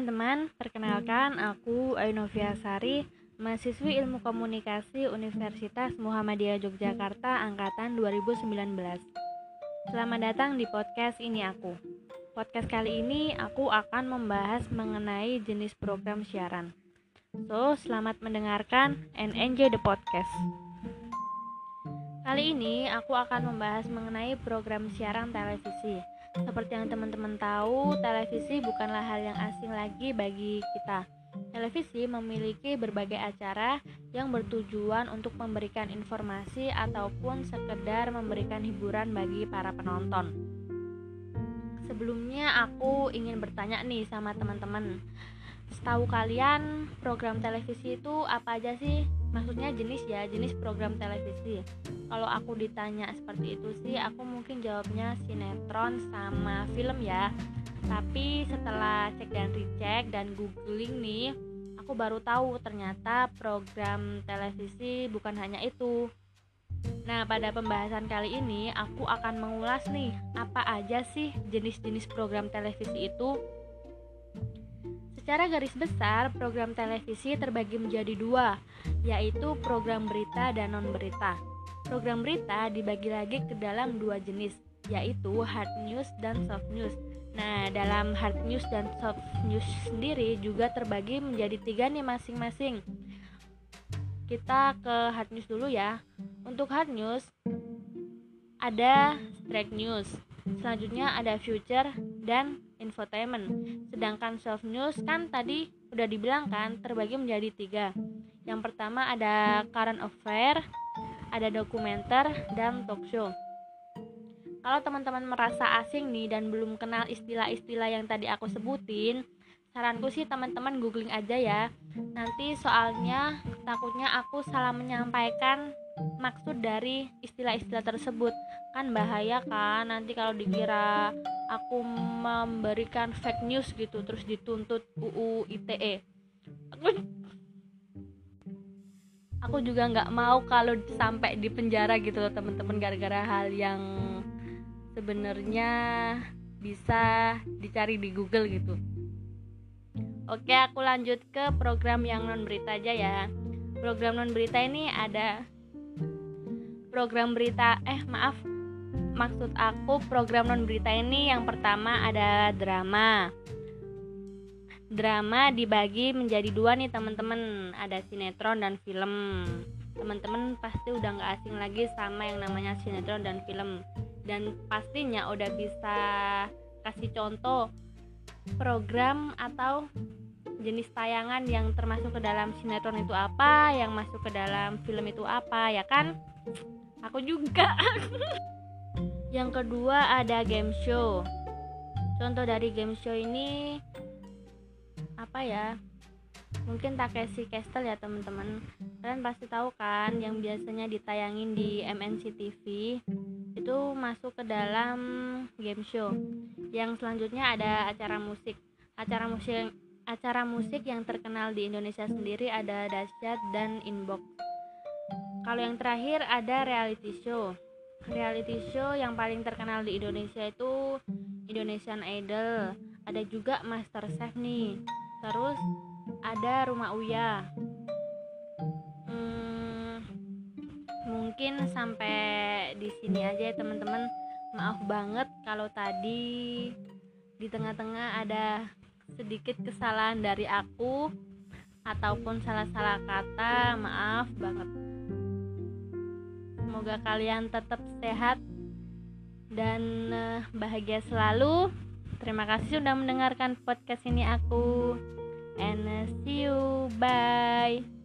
teman-teman, perkenalkan aku Ainovia Sari, mahasiswi Ilmu Komunikasi Universitas Muhammadiyah Yogyakarta angkatan 2019. Selamat datang di podcast ini aku. Podcast kali ini aku akan membahas mengenai jenis program siaran. So, selamat mendengarkan and enjoy the podcast. Kali ini aku akan membahas mengenai program siaran televisi. Seperti yang teman-teman tahu, televisi bukanlah hal yang asing lagi bagi kita. Televisi memiliki berbagai acara yang bertujuan untuk memberikan informasi ataupun sekedar memberikan hiburan bagi para penonton. Sebelumnya aku ingin bertanya nih sama teman-teman. Setahu kalian program televisi itu apa aja sih? Maksudnya jenis ya jenis program televisi kalau aku ditanya seperti itu sih aku mungkin jawabnya sinetron sama film ya. Tapi setelah cek dan recheck dan googling nih aku baru tahu ternyata program televisi bukan hanya itu. Nah, pada pembahasan kali ini aku akan mengulas nih apa aja sih jenis-jenis program televisi itu? Secara garis besar, program televisi terbagi menjadi dua, yaitu program berita dan non-berita. Program berita dibagi lagi ke dalam dua jenis, yaitu hard news dan soft news. Nah, dalam hard news dan soft news sendiri juga terbagi menjadi tiga nih masing-masing. Kita ke hard news dulu ya. Untuk hard news, ada strike news, selanjutnya ada future dan infotainment sedangkan soft news kan tadi udah dibilang kan terbagi menjadi tiga yang pertama ada current affair ada dokumenter dan talk show. Kalau teman-teman merasa asing nih dan belum kenal istilah-istilah yang tadi aku sebutin saranku sih teman-teman googling aja ya. Nanti soalnya takutnya aku salah menyampaikan maksud dari istilah-istilah tersebut. Kan bahaya kan nanti kalau dikira aku memberikan fake news gitu terus dituntut UU ITE aku aku juga nggak mau kalau sampai di penjara gitu loh teman-teman gara-gara hal yang sebenarnya bisa dicari di Google gitu Oke, aku lanjut ke program yang non berita aja ya. Program non berita ini ada program berita eh maaf maksud aku program non berita ini yang pertama ada drama. Drama dibagi menjadi dua nih teman-teman, ada sinetron dan film. Teman-teman pasti udah nggak asing lagi sama yang namanya sinetron dan film. Dan pastinya udah bisa kasih contoh program atau jenis tayangan yang termasuk ke dalam sinetron itu apa, yang masuk ke dalam film itu apa, ya kan? Aku juga. yang kedua ada game show. Contoh dari game show ini apa ya? Mungkin Takeshi Castle ya teman-teman. Kalian pasti tahu kan yang biasanya ditayangin di MNC TV itu masuk ke dalam game show. Yang selanjutnya ada acara musik. Acara musik acara musik yang terkenal di Indonesia sendiri ada Dasyat dan Inbox. Kalau yang terakhir ada reality show. Reality show yang paling terkenal di Indonesia itu Indonesian Idol. Ada juga Master Chef nih. Terus ada Rumah Uya. Hmm, mungkin sampai di sini aja ya teman-teman. Maaf banget kalau tadi di tengah-tengah ada sedikit kesalahan dari aku ataupun salah-salah kata maaf banget semoga kalian tetap sehat dan eh, bahagia selalu terima kasih sudah mendengarkan podcast ini aku and uh, see you. Bye